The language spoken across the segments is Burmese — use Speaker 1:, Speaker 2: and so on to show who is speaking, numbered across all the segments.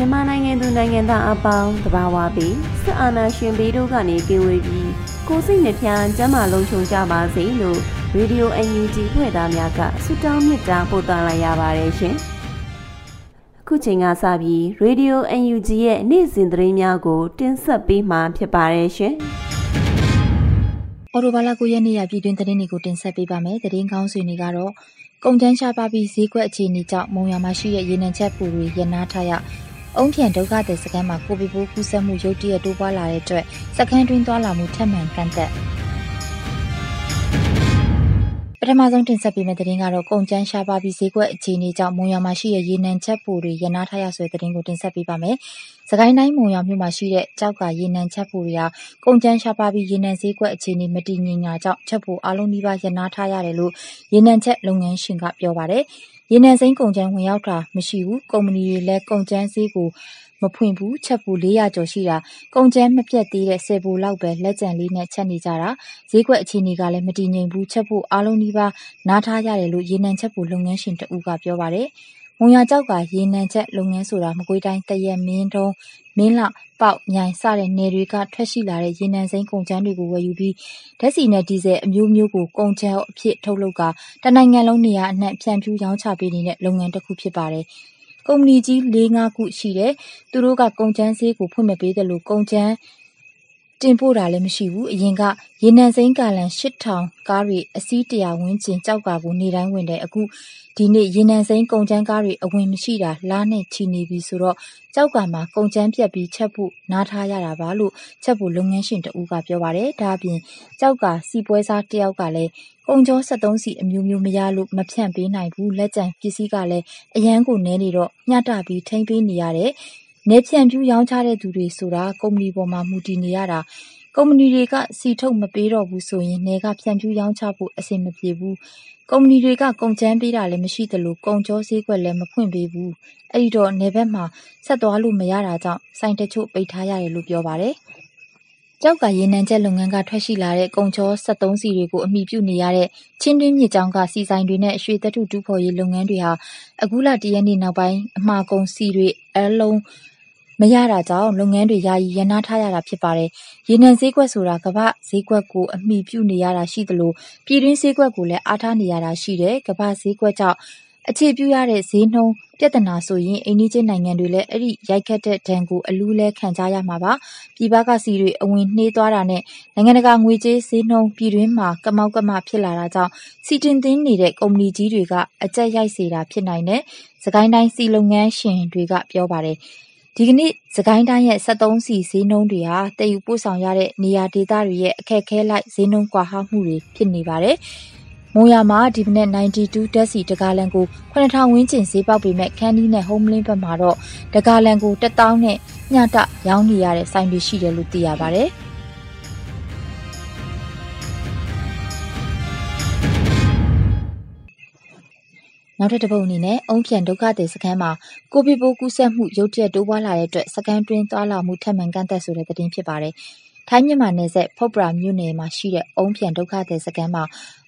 Speaker 1: မြန်မာနိုင်ငံသူနိုင်ငံသားအပေါင်းတဘာဝပြီးစစ်အာဏာရှင်ဘေးတို့ကနေကင်းဝေးပြီးကိုယ်စိတ်နှဖျားကျန်းမာလုံးချုံကြပါစေလို့ရေဒီယို UNG ဖွဲ့သားများကဆုတောင်းမေတ္တာပို့သလိုက်ရပါတယ်ရှင်။အခုချိန်ကစပြီးရေဒီယို UNG ရဲ့နေ့စဉ်သတင်းများကို တင်ဆက်ပေးမှာဖြစ်ပါတယ်ရှင်။
Speaker 2: အော်တိုဘာလ9ရက်နေ့ရပြည်တွင်းသတင်းတွေကိုတင်ဆက်ပေးပါမယ်။သတင်းကောင်းစွေတွေကတော့ကုန်ကျန်းရှားပါပြီးဈေးကွက်အခြေအနေကြောင့်မုံရမှာရှိတဲ့ရေနံချက်ပူတွေရနာထားရ အုံဖြန်ဒုက္ခသည်စခန်းမှာကိုဗစ်ပိုးကူးစက်မှုရုတ်တရက်တိုးပွားလာတဲ့အတွက်စခန်းတွင်းသွားလာမှုထပ်မံကန့်သက်ပထမဆုံးတင်ဆက်ပေးမယ့်သတင်းကတော့ကုန်ကျန်းရှားပါပြီးဈေးကွက်အခြေအနေကြောင့်မုံရမှာရှိတဲ့ရေနံချက်ပူတွေရနာထားရဆိုတဲ့သတင်းကိုတင်ဆက်ပေးပါမယ်။စကိုင်းတိုင်းမုံရမြို့မှာရှိတဲ့ကြောက်ကရေနံချက်ပူတွေဟာကုန်ကျန်းရှားပါပြီးရေနံဈေးကွက်အခြေအနေမတည်ငြိမ်တာကြောင့်ချက်ပူအလုံးနီးပါးရနာထားရတယ်လို့ရေနံချက်လုပ်ငန်းရှင်ကပြောပါတယ်။ ရေနံစိမ်းကုန်ကျန်းဝင်ရောက်တာမရှိဘူး။ကုမ္ပဏီတွေလည်းကုန်ကျန်းဈေးကိုမဖွင့်ဘူးချက်ပူ400ကျော်ရှိတာကုန်ကျန်းမပြတ်သေးတဲ့10ပူလောက်ပဲလက်ကျန်လေးနဲ့ချက်နေကြတာဈေးကွက်အခြေအနေကလည်းမတည်ငြိမ်ဘူးချက်ပူအလုံးနီးပါးနားထားရတယ်လို့ရေနံချက်ပူလုပ်ငန်းရှင်တဦးကပြောပါတယ် မုံရကြောက်ကရေနံချက်လုပ်ငန်းဆိုတာ မကွေးတိုင်းတရက် မင်းတုံးမင်းလပေါက် မြိုင် စတဲ့နယ်တွေက ထွက်ရှိလာတဲ့ ရေနံစိမ်းကုန်ကျန်းတွေကို ဝယ်ယူပြီး ဓာတ်ဆီနဲ့ ဒီဇယ်အမျိုးမျိုးကို ကုန်ကျန်းအဖြစ် ထုတ်လုပ်ကတနိုင်ငံလုံး နေရာအနှံ့ ဖြန့်ဖြူးရောင်းချပေးနေတဲ့ လုပ်ငန်းတစ်ခုဖြစ်ပါတယ်။ကုမ္ပဏီကြီး ၄-၅ ခုရှိတယ်။သူတို့က ကုန်ကြမ်းဈေးကို ဖွင့်မပေးသလို ကုန်ကြမ်း တင်ပို့တာလည်းမရှိဘူး။အရင်က ရေနံစိမ်းဂါလံ ၈,၀၀၀ ကားတွေ အစီး ၁၀၀ ဝန်းကျင် ကျောက်ကာကို နေ့တိုင်းဝင်တယ်။အခုဒီနေ့ ရေနံစိမ်းကုန်ကြမ်းကားတွေ အဝင်မရှိတာ လနဲ့ချီနေပြီဆိုတော့ ကျောက်ကာမှာ ကုန်ကြမ်းပြတ်ပြီး ချက်ဖို့နားထားရတာပါလို့ ချက်ဖို့လုပ်ငန်းရှင်တဦးက ပြောပါတယ်။ဒါ့အပြင် ကျောက်ကာ ဆီပွဲစားတယောက်ကလည်း ကုန်ချောစက်သုံးဆီအမျိုးမျိုးမရလို့ မဖြန့်ပေးနိုင်ဘူး။လက်ကျန်ပစ္စည်းကလည်း အရမ်းကိုနည်းနေတော့ မျှတပြီး ထိန်းပေးနေရတယ်။ နယ်ဖြန့်ဖြူးရောင်းချတဲ့သူတွေဆိုတာ ကုမ္ပဏီပေါ်မှာ မူတည်နေရတာ။ကုမ္ပဏီတွေက ဆီထုတ်မပေးတော့ဘူးဆိုရင် နယ်က ဖြန့်ဖြူးရောင်းချဖို့ အဆင်မပြေဘူး။ကုမ္ပဏီတွေက ကုန်ကြမ်းပေးတာလည်း မရှိသလို ကုန်ချောဈေးကွက်လည်း မဖွင့်ပေးဘူး။အဲဒီတော့ နယ်ဘက်မှာ ဆက်သွားလို့မရတာကြောင့် ဆိုင်တချို့ ပိတ်ထားရတယ်လို့ ပြောပါတယ်။ကျောက်ကရေနံချက်လုပ်ငန်းက ထွက်ရှိလာတဲ့ ကုန်ချောစက်သုံးဆီတွေကို အမှီပြုနေရတဲ့ ချင်းတွင်းမြစ်ကြောင်းက ဆီဆိုင်တွေနဲ့ ရွှေသတ္တု တူးဖော်ရေးလုပ်ငန်းတွေဟာ အခုလ ၁ ရက်နေ့နောက်ပိုင်း အမှာကုန်ဆီတွေအလုံး မရတာကြောင့်လုပ်ငန်းတွေယာယီရပ်နားထားရတာဖြစ်ပါတယ်။ရေနံဈေးကွက်ဆိုတာကမ္ဘာ့ဈေးကွက်ကိုအမှီပြုနေရတာရှိသလိုပြည်တွင်းဈေးကွက်ကိုလည်းအားထားနေရတာရှိတယ်။ကမ္ဘာ့ဈေးကွက်ကြောင့်အခြေပြုရတဲ့ဈေးနှုန်းပြဿနာဆိုရင်အိမ်နီးချင်းနိုင်ငံတွေလည်းအဲဒီရိုက်ခတ်တဲ့ဒဏ်ကိုအလူးလဲခံကြရမှာပါ။ပြည်ပကဆီတွေအဝင်နှေးသွားတာနဲ့နိုင်ငံတကာငွေကြေးဈေးနှုန်းပြည်တွင်းမှာကမောက်ကမဖြစ်လာတာကြောင့်ဆီတင်သွင်းနေတဲ့ကုမ္ပဏီကြီးတွေကအကျပ်ရိုက်စေတာဖြစ်နိုင်တယ်။စစ်ကိုင်းတိုင်းဆီလုပ်ငန်းရှင်တွေကပြောပါတယ်။ ဒီကနေ့စစ်ကိုင်းတိုင်းရဲ့စက်သုံးဆီဈေးနှုန်းတွေဟာသယ်ယူပို့ဆောင်ရတဲ့နေရာဒေသတွေရဲ့အခက်အခဲအလိုက်ဈေးနှုန်းကွာဟမှုတွေဖြစ်နေပါတယ်။မုံရွာမှာဒီမနက်92ဓာတ်ဆီတဂါလံကို၇,၀၀၀ဝန်းကျင်ဈေးပေါက်ပေမယ့်ခန္တီးနဲ့ဟုမ္မလင်းဘက်မှာတော့တဂါလံကို၁သောင်းနဲ့မျှတရောင်းနေရတဲ့ဆိုင်တွေရှိတယ်လို့သိရပါတယ်။ နောက်ထပ်တစ်ပုဒ်အနေနဲ့အုံဖြန်ဒုက္ခသည်စခန်းမှာကိုဗစ်ပိုးကူးစက်မှုရုတ်တရက်တိုးပွားလာတဲ့အတွက်စခန်းတွင်းသွားလာမှုထပ်မံကန့်သတ်ဆိုတဲ့သတင်းဖြစ်ပါတယ်။ထိုင်းမြန်မာနယ်စပ်ဖုတ်ပရာမြို့နယ်မှာရှိတဲ့အုံဖြန်ဒုက္ခသည်စခန်းမှာ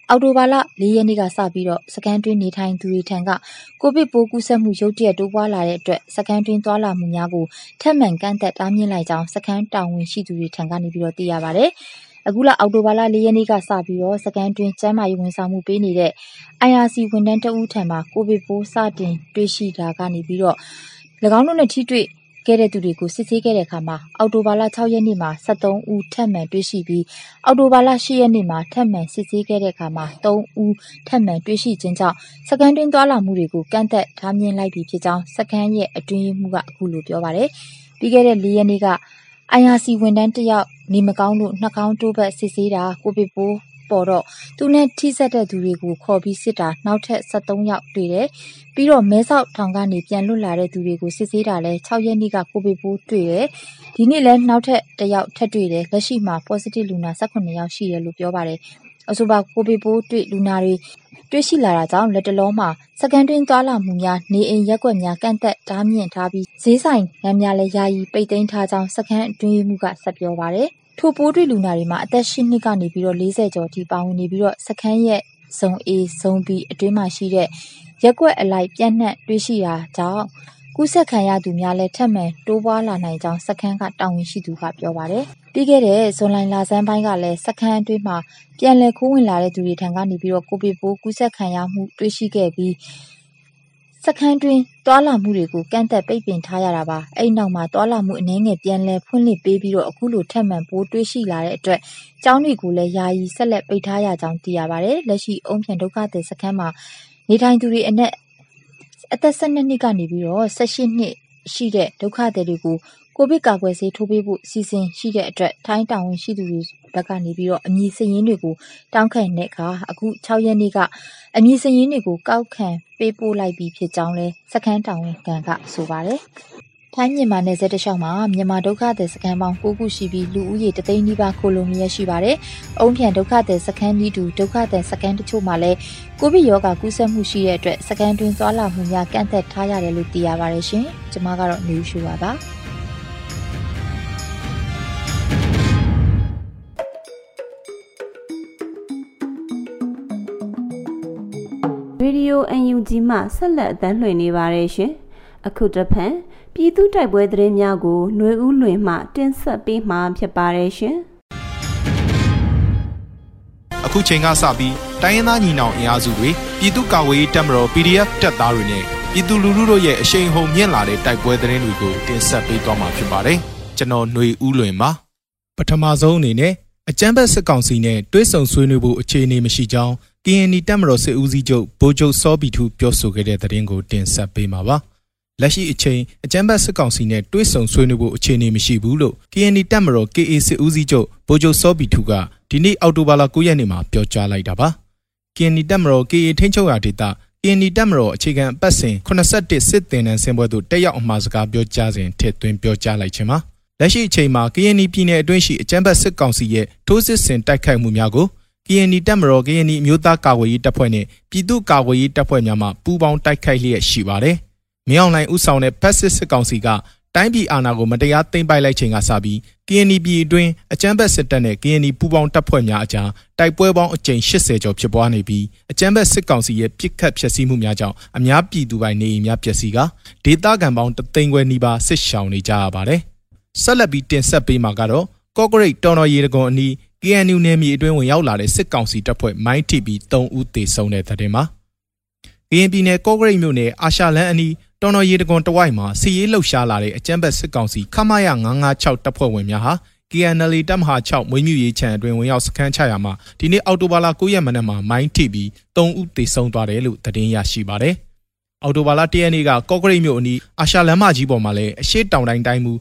Speaker 2: အောက်တိုဘာလ၄ရက်နေ့ကစပြီးတော့စခန်းတွင်းနေထိုင်သူတွေထံကကိုဗစ်ပိုးကူးစက်မှုရုတ်တရက်တိုးပွားလာတဲ့အတွက်စခန်းတွင်းသွားလာမှုများကိုထပ်မံကန့်သတ်တားမြစ်လိုက်ကြောင်းစခန်းတာဝန်ရှိသူတွေထံကနေပြီးတော့သိရပါတယ်။ အခုလအောက်တိုဘာလ ၄ ရက်နေ့ကစပြီးတော့စကန်တွင်ကျန်းမာရေးဝန်ဆောင်မှုပေးနေတဲ့ IRC ဝန်ထမ်းတဦးထံမှာ ကိုဗစ်ပိုး စတင်တွေ့ရှိတာကနေပြီးတော့၎င်းတို့နဲ့ ထိတွေ့ခဲ့တဲ့သူတွေကို စစ်ဆေးခဲ့တဲ့အခါမှာ အောက်တိုဘာလ6ရက်နေ့မှာ73ဦး ထပ်မံတွေ့ရှိပြီး အောက်တိုဘာလ10ရက်နေ့မှာ ထပ်မံစစ်ဆေးခဲ့တဲ့အခါမှာ3ဦး ထပ်မံတွေ့ရှိခြင်းကြောင့်စကန်တွင်သွာလာမှုတွေကို ကန့်သက်ထားမြင်လိုက်ပြီးဖြစ်ကြောင်းစကန်ရဲ့ အတွင်းမှုကအခုလို ပြောပါတယ် ပြီးခဲ့တဲ့ ၄ ရက်နေ့က IRC ဝန်ထမ်းတယောက်နေမကောင်းလို့နှာခေါင်းတိုးဘက်စစ်ဆေးတာကိုဗစ်ပိုးပေါ်တော့သူနဲ့ထိစပ်တဲ့သူတွေကိုခေါ်ပြီးစစ်တာနောက်ထပ်73ယောက်တွေ့တယ်။ပြီးတော့မဲဆောက်ထောင်ကနေပြန်လွတ်လာတဲ့သူတွေကိုစစ်ဆေးတာလဲ6ရက်နေ့ကကိုဗစ်ပိုးတွေ့တယ်။ဒီနေ့လဲနောက်ထပ်တယောက်ထပ်တွေ့တယ်။လက်ရှိမှာ positive လူနာ18ယောက်ရှိတယ်လို့ပြောပါတယ်။အဆိုပါကိုဗစ်ပိုးတွေ့လူနာတွေ တွေ့ရှိလာတာကြောင့်လက်တလောမှာစကန်တွင်းသွာလာမှုများ နေအိမ်ရက်ွက်များ ကန့်သက်တားမြင့်ထားပြီး ဈေးဆိုင်ငန်းများလည်း ယာယီပိတ်သိမ်းထားကြောင်းစကန်အတွင်းမှုကဆက်ပြောပါတယ်။ထိုပိုးတွေ့လူနာတွေမှာ အသက် ၈ နှစ်ကနေပြီးတော့40ကျော်အထိ ပါဝင်နေပြီးတော့စကန်ရဲ့ ဇုံ A ဇုံ B အတွင်းမှာရှိတဲ့ရက်ွက်အလိုက်ပြန့်နှံ့တွေ့ရှိတာကြောင့် ကူးစက်ခံရသူများလည်း ထပ်မံတိုးပွားလာနိုင်ကြောင်း စခန်းက တာဝန်ရှိသူက ပြောပါတယ်။ပြီးခဲ့တဲ့ ဇွန်လလာဆန်းပိုင်းကလည်း စခန်းအတွင်းမှာ ပြန်လည်ခိုးဝင်လာတဲ့သူတွေထံကနေပြီးတော့ကိုဗစ်ပိုး ကူးစက်ခံရမှုတွေ့ရှိခဲ့ပြီး စခန်းတွင်သွာလာမှုတွေကို ကန့်သက်ပိတ်ပင်ထားရတာပါ။အဲ့နောက်မှာ သွာလာမှု အနည်းငယ် ပြန်လည်ဖွင့်လှစ်ပေးပြီးတော့အခုလို ထပ်မံပိုးတွေ့ရှိလာတဲ့အတွက် ကျောင်းတွေကိုလည်း ယာယီ ဆက်လက်ပိတ်ထားရကြောင်း သိရပါတယ်။လက်ရှိ အုံဖြန်ဒုက္ခသည်စခန်းမှာ နေထိုင်သူတွေအနက် အသက်12နှစ်ကနေပြီးတော့18နှစ်ရှိတဲ့ ဒုက္ခသည်တွေကို ကိုဗစ်ကာကွယ်ဆေးထိုးပေးဖို့စီစဉ်ရှိတဲ့အတွက် ထိုင်းတာဝန်ရှိသူတွေဘက်ကနေပြီးတော့ အမည်စရင်းတွေကို တောင်းခံတဲ့အခါ အခု6ရက်နေ့က အမည်စရင်းတွေကို ကောက်ခံပေးပို့လိုက်ပြီးဖြစ်ကြောင်းလဲစခန်းတာဝန်ခံက ဆိုပါတယ်ထို င်းမြန်မာနယ်စပ်တလျှောက်မှာမြန်မာဒုက္ခသည်စခန်းပေါင်း9ခုရှိပြီးလူဦးရေတသိန်းနီးပါးခိုလုံရရှိပါတယ်။အုံဖြန်ဒုက္ခသည်စခန်းဤတူဒုက္ခသည်စခန်းတချို့မှာလည်းကိုဗစ်ရောဂါကူးစက်မှုရှိတဲ့အတွက်စခန်းတွင်သွားလာမှုများကန့်သက်ထားရတယ်လို့သိရပါတယ်ရှင်။ကျွန်မကတော့နေယူပါပါ။
Speaker 1: Radio UNG မှဆက်လက်အသံလွှင့်နေပါတယ်ရှင်။အခုတစ်ဖန် ပြည်သူတိုက်ပွဲသတင်းများကိုຫນွေဦးလွင်မှတင်ဆက်ပေးမှာဖြစ်ပါတယ်ရှင်။
Speaker 3: အခုချိန်ကစပြီးတိုင်းရင်းသားညီနောင်အင်အားစုတွေပြည်သူ့ကာကွယ်ရေးတပ်မတော် PDF တပ်သားတွေနဲ့ပြည်သူလူထုတို့ရဲ့အရှိန်ဟုန်မြင့်လာတဲ့တိုက်ပွဲသတင်းတွေကိုတင်ဆက်ပေးသွားမှာဖြစ်ပါတယ်။ကျွန်တော်ຫນွေဦးလွင်ပါ။ပထမဆုံးအနေနဲ့အကြမ်းဖက်စစ်ကောင်စီနဲ့တွဲဆုံဆွေးနွေးဖို့အခြေအနေမရှိကြောင်း KNI တပ်မတော်စစ်ဦးစီးချုပ်ဗိုလ်ချုပ်စောဘီထူပြောဆိုခဲ့တဲ့သတင်းကိုတင်ဆက်ပေးမှာပါ။ လက်ရှိအချိန်အကြမ်းဖက်စစ်ကောင်စီနဲ့တွဲဆုံဆွေးနွေးဖို့အခြေအနေမရှိဘူးလို့ KNI တပ်မတော် KA စစ်ဦးစီးချုပ်ဗိုလ်ချုပ်စောဘီထူကဒီနေ့အောက်တိုဘာလ9ရက်နေ့မှာပြောကြားလိုက်တာပါ။ KNI တပ်မတော် KA ထိန်းချုပ်ရာဒေသ KNI တပ်မတော်အခြေခံအပတ်စဉ်81စစ်တင်နန်းစင်ပွဲသို့တက်ရောက်အမှာစကားပြောကြားစဉ်ထည့်သွင်းပြောကြားလိုက်ခြင်းပါ။လက်ရှိအချိန်မှာ KNI ပြည်နယ်အတွင်းရှိအကြမ်းဖက်စစ်ကောင်စီရဲ့ထိုးစစ်ဆင်တိုက်ခိုက်မှုများကို KNI တပ်မတော် KNI အမျိုးသားကာကွယ်ရေးတပ်ဖွဲ့နဲ့ပြည်သူ့ကာကွယ်ရေးတပ်ဖွဲ့များမှပူးပေါင်းတိုက်ခိုက်လျက်ရှိပါတယ်။ မြောင်လိုင်ဥဆောင်တဲ့ဖက်စစ်စစ်ကောင်စီကတိုင်းပြည်အာဏာကိုမတရားသိမ်းပိုက်လိုက်ချိန်ကစပြီး KNI ပြည်အတွင်းအကြမ်းဖက်စစ်တပ်နဲ့ KNI ပူးပေါင်းတပ်ဖွဲ့များအကြားတိုက်ပွဲပေါင်းအကြိမ်80ကျော်ဖြစ်ပွားနေပြီးအကြမ်းဖက်စစ်ကောင်စီရဲ့ပြစ်ခတ်ဖျက်ဆီးမှုများကြောင့်အများပြည်သူပိုင်နေအိမ်များပျက်စီးကဒေသခံပေါင်းတသိန်းခွဲနီးပါးစစ်ရှောင်နေကြရပါတယ်။ဆက်လက်ပြီးတင်ဆက်ပေးမှာကတော့ကော့ဂရိတ်တော်တော်ရေတကွန်အနီး KNU နယ်မြေအတွင်းဝင်ရောက်လာတဲ့စစ်ကောင်စီတပ်ဖွဲ့မိုင်းထိပြီး3ဦးသေဆုံးတဲ့တဲ့မှာကရင်ပြည်နယ်ကော့ဂရိတ်မြို့နယ်အာရှလန်းအနီး တော်တော်ရေတကွန်တဝိုက်မှာစီရေးလှုပ်ရှားလာတဲ့အကြမ်းဖက်စစ်ကောင်စီခမာယ956တပ်ဖွဲ့ဝင်များဟာ KNL တပ်မဟာ6မွေးမြူရေးခြံအတွင်းဝင်ရောက်စခန်းချရာမှာဒီနေ့အောက်တိုဘာလ9ရက်မနက်မှာမိုင်းထိပြီး3ဦးသေဆုံးသွားတယ်လို့သတင်းရရှိပါတယ်။အော်တိုဘာလ၁ရက်နေ့ကကော့ကရိတ်မြို့အနီးအာရှလမ်းမကြီးပေါ်မှာလည်းအရှိတောင်တိုင်းတိုင်းမူ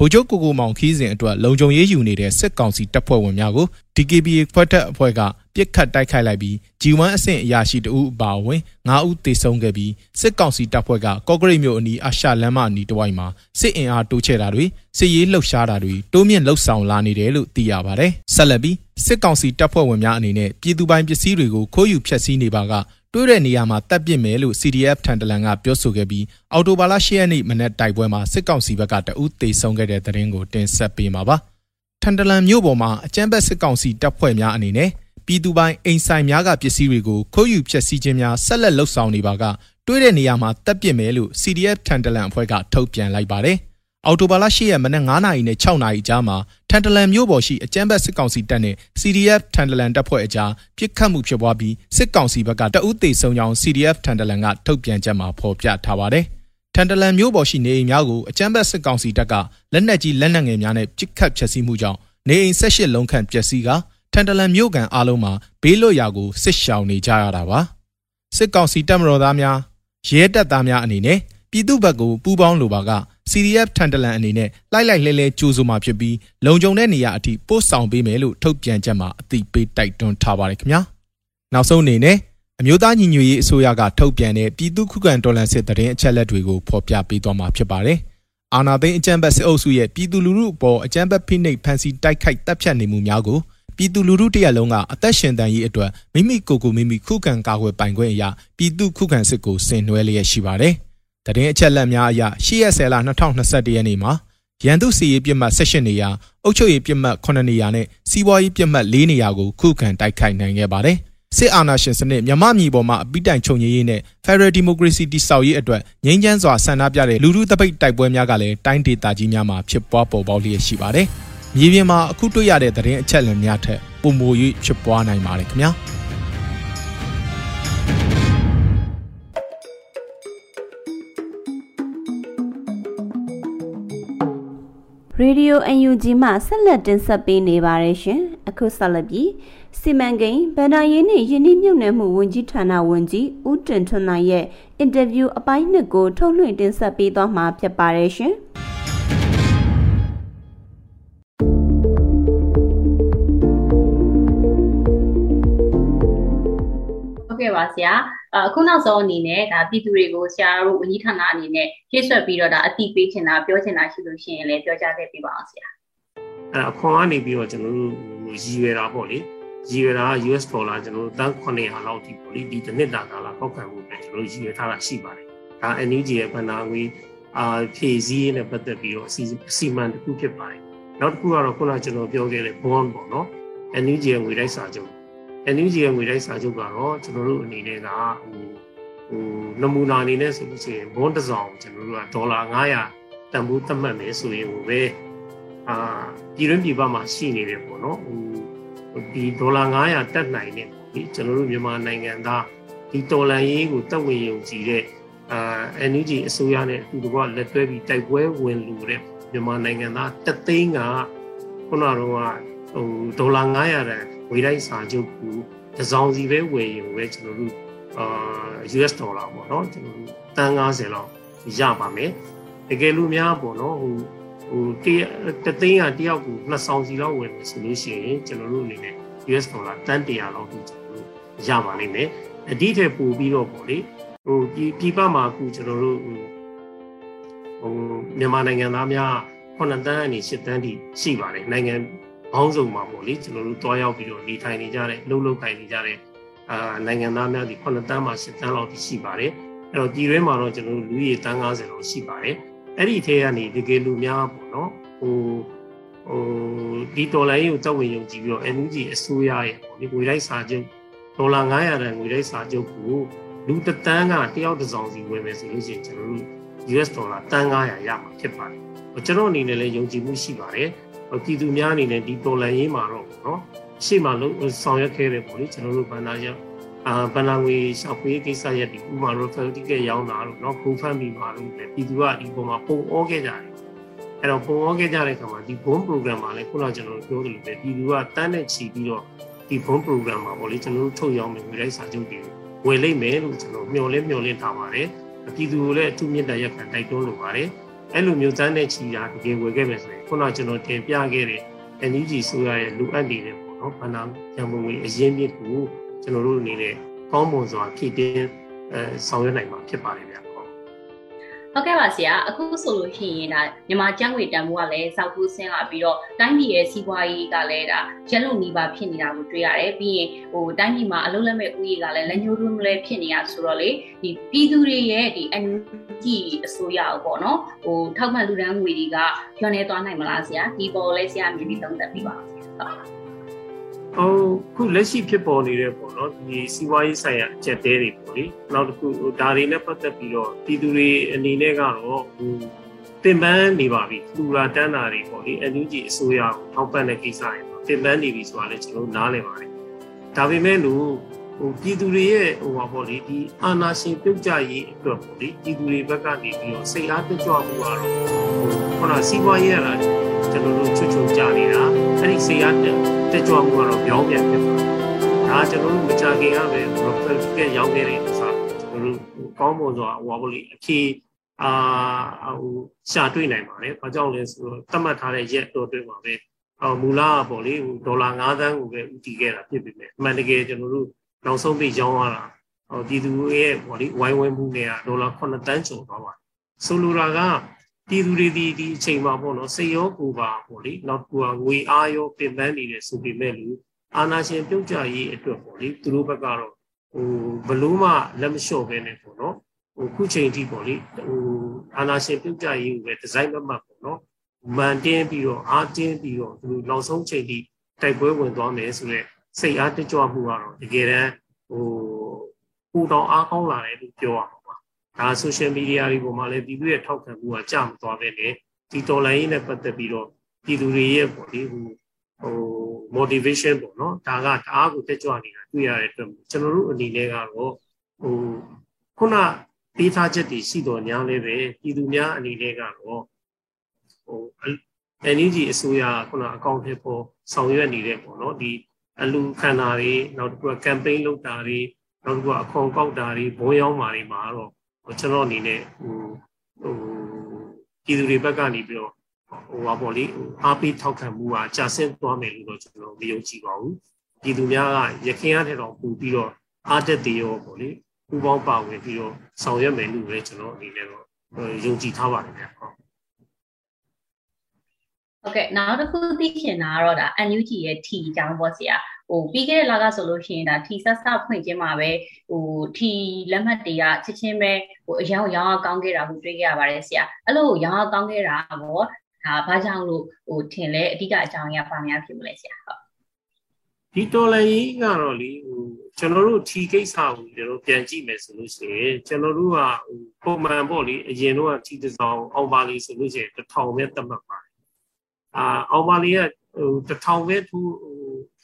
Speaker 3: ဗိုလ်ချုပ်ကိုကိုမောင်ခီးစဉ်အတွက်လုံခြုံရေးယူနေတဲ့စစ်ကောင်စီတပ်ဖွဲ့ဝင်များကို DKBA ဖွဲ့ထက်အဖွဲ့ကပြစ်ခတ်တိုက်ခိုက်လိုက်ပြီး G1 အဆင့်အရာရှိတဦးအပါအဝင်9ဦးသေဆုံးခဲ့ပြီးစစ်ကောင်စီတပ်ဖွဲ့ကကော့ဂရိတ်မြို့အနီးအရှာလမ်းမအနီးတစ်ဝိုက်မှာစစ်အင်အားတိုးချဲ့တာတွေစစ်ရေးလှုပ်ရှားတာတွေတိုးမြင့်လှုပ်ဆောင်လာနေတယ်လို့သိရပါတယ်။ဆက်လက်ပြီး စစ်ကောင်စီတပ်ဖွဲ့ဝင်များအနေနဲ့ပြည်သူပိုင်ပစ္စည်းတွေကိုခိုးယူဖျက်ဆီးနေပါကတွေးတဲ့နေရာမှာတပ်ပစ်မယ်လို့ CDF ထန်တလန်ကပြောဆိုခဲ့ပြီးအော်တိုဘာလ10ရက်နေ့မနက်တိုက်ပွဲမှာစစ်ကောင်စီဘက်ကတအူးသေဆုံးခဲ့တဲ့သတင်းကိုတင်ဆက်ပေးမှာပါ။ထန်တလန်မြို့ပေါ်မှာအကြမ်းဖက်စစ်ကောင်စီတပ်ဖွဲ့များအနေနဲ့ပြည်သူပိုင်အိမ်ဆိုင်များကပစ္စည်းတွေကိုခိုးယူဖျက်ဆီးခြင်းများဆက်လက်လှုပ်ဆောင်နေပါကတွေးတဲ့နေရာမှာတပ်ပစ်မယ်လို့ CDF ထန်တလန်အဖွဲ့ကထုတ်ပြန်လိုက်ပါတယ်။ အော်တိုဘာလ10ရက်မနက်9နာရီနဲ့6နာရီကြားမှာထန်တလန်မြို့ပေါ်ရှိအကြမ်းဖက်စစ်ကောင်စီတပ်နဲ့ CDF ထန်တလန်တပ်ဖွဲ့အကြားပစ်ခတ်မှုဖြစ်ပွားပြီးစစ်ကောင်စီဘက်ကတအုပ်သေးဆုံးကြောင်း CDF ထန်တလန်ကထုတ်ပြန်ချက်မှာဖော်ပြထားပါတယ်။ထန်တလန်မြို့ပေါ်ရှိနေအိမ်များကိုအကြမ်းဖက်စစ်ကောင်စီတပ်ကလက်နက်ကြီးလက်နက်ငယ်များနဲ့ပစ်ခတ်ဖျက်ဆီးမှုကြောင့်နေအိမ်၁၈လုံးခန့်ပျက်စီးကထန်တလန်မြို့ကန်အားလုံးမှာဘေးလွတ်ရာကိုစစ်ရှောင်နေကြရတာပါ။စစ်ကောင်စီတပ်မတော်သားများရဲတပ်သားများအနေနဲ့ပြည်သူ့ဘက်ကိုပူးပေါင်းလိုပါက CDF ထန်တလန်အနေနဲ့လိုက်လိုက်လဲလဲကြိုးစုမှာဖြစ်ပြီးလုံခြုံတဲ့နေရာအထိပို့ဆောင်ပေးမယ်လို့ထုတ်ပြန်ချက်မှာအသိပေးတိုက်တွန်းထားပါတယ်ခင်ဗျာနောက်ဆုံးအနေနဲ့အမျိုးသားညီညွတ်ရေးအစိုးရကထုတ်ပြန်တဲ့ပြည်သူ့ခုခံတော်လှန်စစ်တရင်အချက်လက်တွေကိုဖော်ပြပေးသွားမှာဖြစ်ပါတယ်အာနာသိန်းအကြံဘတ်စစ်အုပ်စုရဲ့ပြည်သူလူထုအပေါ်အကြံဘတ်ဖိနှိပ်ဖန်ဆီးတိုက်ခိုက်တပ်ဖြတ်နေမှုများကိုပြည်သူလူထုတရက်လုံးကအသက်ရှင်တန်ရေးအတွက်မိမိကိုယ်ကိုမိမိခုခံကာကွယ်ပိုင်ခွင့်အရာပြည်သူခုခံစစ်ကိုဆင်နွှဲလျက်ရှိပါတယ်။ တရင်အချက်လက်များအရ10ရက်10လ2021ရက်နေ့မှာရန်သူစီရေးပြစ်မှတ်18နေရာအုပ်ချုပ်ရေးပြစ်မှတ်9နေရာနဲ့စီးပွားရေးပြစ်မှတ်4နေရာကိုခုခံတိုက်ခိုက်နိုင်ခဲ့ပါတယ်။စစ်အာဏာရှင်စနစ်မြမမြေပေါ်မှာအပိတိုင်ချုပ်ငြိရေးနဲ့ Federal Democracy တိဆောက်ရေးအတွက်ငြိမ်းချမ်းစွာဆန္ဒပြတဲ့လူထုတပိတ်တိုက်ပွဲများကလည်းတိုင်းဒေသကြီးများမှာဖြစ်ပွားပေါ်ပေါက်လျက်ရှိပါတယ်။မြေပြင်မှာအခုတွေ့ရတဲ့သတင်းအချက်အလက်များထက်ပုံမူ၍ဖြစ်ပွားနိုင်ပါတယ်ခင်ဗျာ။
Speaker 1: Radio UNG မှဆက်လက်တင်ဆက်ပေးနေပါတယ်ရှင်။အခုဆက်လက်ပြီးစီမံကိန်းဗန္ဒာရေးနှင့်ယင်းနှိမ့်မြုပ်နှံမှုဝန်ကြီးဌာနဝန်ကြီးဦးတင်ထွန်းနိုင်ရဲ့အင်တာဗျူးအပိုင်းနှစ်ကိုထုတ်လွှင့်တင်ဆက်ပေးသွားမှာဖြစ်ပါတယ်ရှင်။
Speaker 4: ပါဆရာအခုနောက်ဆုံးအနေနဲ့ဒါပြည်သူတွေကိုဆရာတို့ဝန်ကြီးဌာနအနေနဲ့ဖြည့်ဆွက်ပြီးတော့ဒါအတိပေးချင်တာပြောချင်တာရှိလို့ရှိရင်လည်းပြောကြားခဲ့ပြပါအောင်ဆရာ
Speaker 5: အဲအခွန်ကနေပြီးတော့ကျွန်တော်တို့ရည်ရွယ်တာပေါ့လေရည်ရွယ်တာ US ဒေါ်လာကျွန်တော်တို့တန်း900လောက်ထိပေါ့လေဒီတစ်နှစ်တာကာလပောက်ခံမှုပဲကျွန်တော်တို့ရည်ရွယ်ထားတာရှိပါတယ်ဒါ NUG ရဲ့ဗန္နာငွေအာဖြည့်စည်းနဲ့ပတ်သက်ပြီးတော့အစီမံတစ်ခုဖြစ်ပါတယ်နောက်တစ်ခုကတော့ခုနကျွန်တော်ပြောခဲ့တဲ့ bond ပေါ့နော် NUG ရဲ့ငွေတိုက်စာချုပ် NUG ရဲ့ငွေတိုက်စာချုပ်ကတော့ကျွန်တော်တို့အနေနဲ့ကဟိုဟိုနမူနာအနေနဲ့ဆိုလို့ရှိရင်ဘွန်းတစ်စောင်ကျွန်တော်တို့ကဒေါ်လာ900တန်ဖိုးသတ်မှတ်မယ်ဆိုရင်ဟိုပဲအာပြည်တွင်းပြည်ပမှာရှိနေတယ်ပေါ့နော်ဟိုဒီဒေါ်လာ900တက်နိုင်တဲ့ဒီကျွန်တော်တို့မြန်မာနိုင်ငံသားဒီတော်လန်ရေးကိုတက်ဝင်ယုံကြည်တဲ့အာ NUG အစိုးရနဲ့အတူတကွလက်တွဲပြီးတိုက်ပွဲဝင်လူတဲ့မြန်မာနိုင်ငံသားတသိန်းကခုနကတော့ဟိုဒေါ်လာ900တန် ဝေတိုင်းစာချုပ်ကိုတစ်စောင်စီပဲဝယ်ရင်ပဲကျွန်တော်တို့အာ US ဒေါ်လာပေါ့နော်ကျွန်တော်တို့တန်း90လောက်ရပါမယ်တကယ်လို့များပေါ့နော်ဟိုဟိုတသိန်းကတယောက်ကိုနှစ်ဆောင်စီလောက်ဝယ်မယ်ဆိုလို့ရှိရင်ကျွန်တော်တို့အနေနဲ့ US ဒေါ်လာတန်း100လောက်ကိုကျွန်တော်တို့ရပါလိမ့်မယ်အဒီထက်ပိုပြီးတော့ပေါ့လေဟိုပြည်ပမှာအခုကျွန်တော်တို့ဟိုမြန်မာနိုင်ငံသားများ9တန်းအနေ10တန်းထိရှိပါတယ်နိုင်ငံ ဘောင်းစုံမှာပေါ့လေကျွန်တော်တို့တွားရောက်ပြီးတော့နေထိုင်နေကြတဲ့လှုပ်လှုပ်ခိုင်နေကြတဲ့အာနိုင်ငံသားများဒီ9တန်းမှာ10တန်းလောက်ရှိပါတယ်အဲ့တော့ပြည်တွင်းမှာတော့ကျွန်တော်တို့လူကြီးတန်း90လောက်ရှိပါတယ်အဲ့ဒီထဲကနေတကယ်လူများပေါ့နော်ဟိုဟိုဒီဒေါ်လာရေးကိုတက်ဝင်ယုံကြည်ပြီးတော့ NUG အစိုးရရဲ့ပေါ့ဒီငွေတိုက်စာချုပ်ဒေါ်လာ900တန်ငွေတိုက်စာချုပ်ကိုလူတတန်းကတယောက်တစ်စောင်စီဝယ်မယ်ဆိုလို့ရှိရင်ကျွန်တော်တို့ US ဒေါ်လာတန်း900ရမှာဖြစ်ပါတယ်ကျွန်တော်အနေနဲ့လည်းယုံကြည်မှုရှိပါတယ် ပြည်သူများအနေနဲ့ဒီတော်လှန်ရေးမှာတော့နော်ရှေ့မှာလုံးဆောင်ရွက်ခဲ့တယ်ပေါ့လေကျွန်တော်တို့ဘန္နာရအာဘန္နာငွေရှာဖွေကိစ္စရက်ဒီဥမာ referral ticket ရောင်းတာလို့နော် GoFundMe မှာလို့လည်းပြည်သူကဒီပုံမှာပုံဩခဲ့ကြတယ်အဲ့တော့ပုံဩခဲ့ကြတဲ့အခါမှာဒီ bond program မှာလည်းခုနကကျွန်တော်တို့ပြောသလိုပဲပြည်သူကတန်းနဲ့ချီပြီးတော့ဒီ bond program မှာပေါ့လေကျွန်တော်တို့ထုတ်ရောင်းမယ်ငွေလိုက်စာချုပ်တွေဝယ်လိုက်မယ်လို့ကျွန်တော်မျှော်လင့်မျှော်လင့်ထားပါတယ်ပြည်သူကိုလည်းအထူးမြတ်တဲ့ရက်ခံတိုက်တွန်းလိုပါတယ်။ အဲ့လိုမျိုးတန်းနဲ့ချီတာတကယ်ဝယ်ခဲ့မယ်ဆိုရင်ခုနကကျွန်တော်တင်ပြခဲ့တဲ့ NUG ဆိုရရဲ့လိုအပ်နေတဲ့ပေါ့နော်ဘာနာရံပုံငွေအရင်းမြစ်ကိုကျွန်တော်တို့အနေနဲ့ကောင်းမွန်စွာဖြည့်တင်းအဲဆောင်ရွက်နိုင်မှာဖြစ်ပါတယ်ဗျာ
Speaker 4: ဟုတ်ကဲ့ပါဆရာအခုဆိုလို့ရှိရင်ဒါမြန်မာကျန်းငွေတန်ဖိုးကလည်းစောက်ထိုးဆင်းလာပြီးတော့တိုင်းပြည်ရဲ့စီးပွားရေးကလည်းဒါရက်လုံနီးပါဖြစ်နေတာကိုတွေ့ရတယ်ပြီးရင်ဟိုတိုင်းပြည်မှာအလုံးလက်မဲ့ဥယျာဉ်ကလည်းလက်ညှိုးတွန်းလည်းဖြစ်နေတာဆိုတော့လေဒီပြည်သူတွေရဲ့ဒီ NUG အစိုးရပေါ့နော်ဟိုထောက်ပံ့လူဒန်းငွေတွေကကျော်နေသွားနိုင်မလားဆရာဒီပေါ်လဲဆရာမြင်ပြီးသုံးသပ်ပြပါဦးဆရာဟုတ်
Speaker 5: ဟိုခုလက်ရှိဖြစ်ပေါ်နေတဲ့ပေါ့နော်ဒီစီးပွားရေးဆိုင်ရာအချက်သေးတွေပေါ့လေနောက်တစ်ခုဒါတွေနဲ့ပတ်သက်ပြီးတော့ပြည်သူတွေအနေနဲ့ကတော့ဟိုဟတင်ပန်းနေပါပြီလူလာတန်းတာတွေပေါ့လေ NUG အစိုးရကိုထောက်ပံ့တဲ့ကိစ္စတွေတင်ပန်းနေပြီဆိုတာလည်းကျွန်တော်နားလည်ပါတယ်ဒါပေမဲ့လို့ ဟိုပြည်သူတွေရဲ့ဟိုပါပေါ့လေဒီအာဏာရှင်ပြုတ်ကြရေးအတွက်ပေါ့လေပြည်သူတွေဘက်ကနေပြီးတော့စိတ်အားတက်ကြွမှုကတော့ခုနစီးပွားရေးရတာကျွန်တော်တို့ချွတ်ချွတ်ကြနေတာအဲ့ဒီစိတ်အားတက်ကြွမှုကတော့ပြောင်းပြန်ဖြစ်ပါတယ်ဒါကျွန်တော်တို့မကြခင်ကပဲ profile ကရောက်ခဲ့တဲ့အခါကျွန်တော်တို့ကောင်းမွန်စွာဟိုပါပေါ့လေအဖြေအာဟိုရှာတွေ့နိုင်ပါတယ်။ဘာကြောင့်လဲဆိုတော့သတ်မှတ်ထားတဲ့ရက်တော်တွင်မှာပဲအော်မူလပေါ့လေဟိုဒေါ်လာ9သန်းကိုပဲဥတီခဲ့တာဖြစ်ပေမဲ့အမှန်တကယ်ကျွန်တော်တို့ နောက်ဆုံးပြီးရောင်းရတာဟောပြည်သူရဲ့ပေါ့လေဝိုင်းဝန်းမှုတွေကဒေါ်လာ9တန်းကျော်သွားပါတယ်ဆိုလိုတာကပြည်သူတွေဒီဒီအချိန်မှာပေါ့နော်စိတ်ရောကိုယ်ပါပေါ့လေနောက်ကူကငွေအားရောပြင်ပန်းနေတယ်ဆိုပေမဲ့လူအာနာရှင်ပြုတ်ကြရေးအတွက်ပေါ့လေသူတို့ဘက်ကတော့ဟိုဘလို့မှလက်မလျှော့ပဲနဲ့ပေါ့နော်ဟိုခုချိန်ထိပေါ့လေဟိုအာနာရှင်ပြုတ်ကြရေးကိုပဲဒီဇိုင်းမမှတ်ပေါ့နော်မန်တင်းပြီးတော့အားတင်းပြီးတော့သူနောက်ဆုံးချိန်ထိတိုက်ပွဲဝင်သွားမယ်ဆိုတော့ စိတ်အားတကြွမှုကတော့တကယ်တမ်းဟိုပူတောင်အားကောင်းလာတယ်လို့ပြောရမှာပါဒါ social media တွေပေါ်မှာလည်းပြည်သူရဲ့ထောက်ခံမှုကကျမသွားပဲနဲ့ဒီတော်လိုင်းရေးနဲ့ပတ်သက်ပြီးတော့ပြည်သူတွေရဲ့ပေါ့လေဟိုဟို motivation ပေါ့နော်ဒါကတအားကိုတက်ကြွနေတာတွေ့ရတဲ့အတွက်ကျွန်တော်တို့အနေနဲ့ကတော့ဟိုခုနပေးထားချက်တွေရှိတော်ညာလည်းပဲပြည်သူများအနေနဲ့ကတော့ဟို NUG အစိုးရခုနအကောင့်ထဲပေါ်ဆောင်ရွက်နေတဲ့ပေါ့နော်ဒီ အလူခန္ဓာတွေနောက်တစ်ခုက campaign လုပ်တာတွေနောက်တစ်ခုကအခွန်ကောက်တာတွေဘုံရောက်မှာတွေမှာတော့ကျွန်တော်အနေနဲ့ဟိုဟိုပြည်သူတွေဘက်ကနေပြီးတော့ဟိုပါပေါ့လေအားပေးထောက်ခံမှုကကြာဆင်းသွားမယ်လို့တော့ကျွန်တော်မယုံကြည်ပါဘူးပြည်သူများကရခင်ရတဲ့တော့ပူပြီးတော့အားတက်သေးရောပေါ့လေပူပေါင်းပါဝင်ပြီးတော့ဆောင်ရွက်မယ်လို့လည်းကျွန်တော်အနေနဲ့တော့ယုံကြည်ထားပါတယ်ဗျဟုတ်
Speaker 4: ဟုတ်ကဲ့နောက်တစ်ခုသိချင်တာကတော့ဒါ NUG ရဲ့ T အကြောင်းပေါ့ဆရာ ဟိုပြီးခဲ့တဲ့လကဆိုလို့ရှိရင်ဒါ T ဆက်ဆက်ဖွင့်ခြင်းမှာပဲဟို T လက်မှတ်တွေကချက်ချင်းပဲဟိုအရောင်ရောင်းကောင်းခဲ့တာကိုတွေ့ခဲ့ရပါတယ်ဆရာအဲ့လိုရောင်းကောင်းခဲ့တာပေါ့ဒါဘာကြောင့်လို့ဟိုထင်လဲအဓိကအကြောင်းရပါများဖြစ်မလဲဆရာဟုတ်
Speaker 5: ဒီတော်လည်းကြီးကတော့လေဟိုကျွန်တော်တို့ T ကိစ္စကိုကျွန်တော်ပြန်ကြည့်မယ်ဆိုလို့ရှိရင်ကျွန်တော်တို့ကဟိုပုံမှန်ပေါ့လေအရင်တော့ T တစ်စောင်အောင်ပါလေးဆိုလို့ရှိရင်တစ်ထောင်ပဲသတ်မှတ်ပါတယ်အာအောင်ပါလေးကဟိုတစ်ထောင်ပဲသူဟို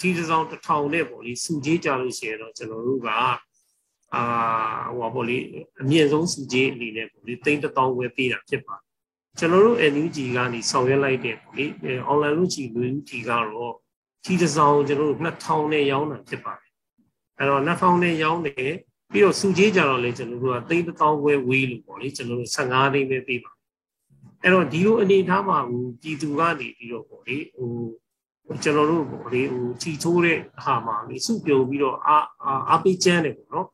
Speaker 5: ဒီတစ်စောင်တစ်ထောင်နဲ့ပေါ့လေစုကြီးကြလို့ရှိရင်တော့ကျွန်တော်တို့ကအာဟိုပါပေါ့လေအမြင့်ဆုံးစုကြီးအနေနဲ့ပေါ့လေတိန်းတစ်တောင်းဝယ်ပေးတာဖြစ်ပါတယ်ကျွန်တော်တို့ NUG ကနေဆောင်ရွက်လိုက်တဲ့ပေါ့လေ online လို့ကြည့်လို့ဒီကတော့ဒီတစ်စောင်ကျွန်တော်တို့2000နဲ့ရောင်းတာဖြစ်ပါတယ်အဲ့တော့2000နဲ့ရောင်းတယ်ပြီးတော့စုကြီးကြတော့လေကျွန်တော်တို့ကတိန်းတစ်တောင်းဝယ်ဝေးလို့ပေါ့လေကျွန်တော်တို့15သိန်းပဲပေးပါအဲ့တော့ဒီလိုအနေထားမှာဟိုပြည်သူကနေပြီးတော့ပေါ့လေဟို ကျွန်တော်တို့ပေါ့လေဟိုချီထိုးတဲ့ဟာမှာလေစုပြုံပြီးတော့အာအားပေးချမ်းတယ်ပေါ့နော်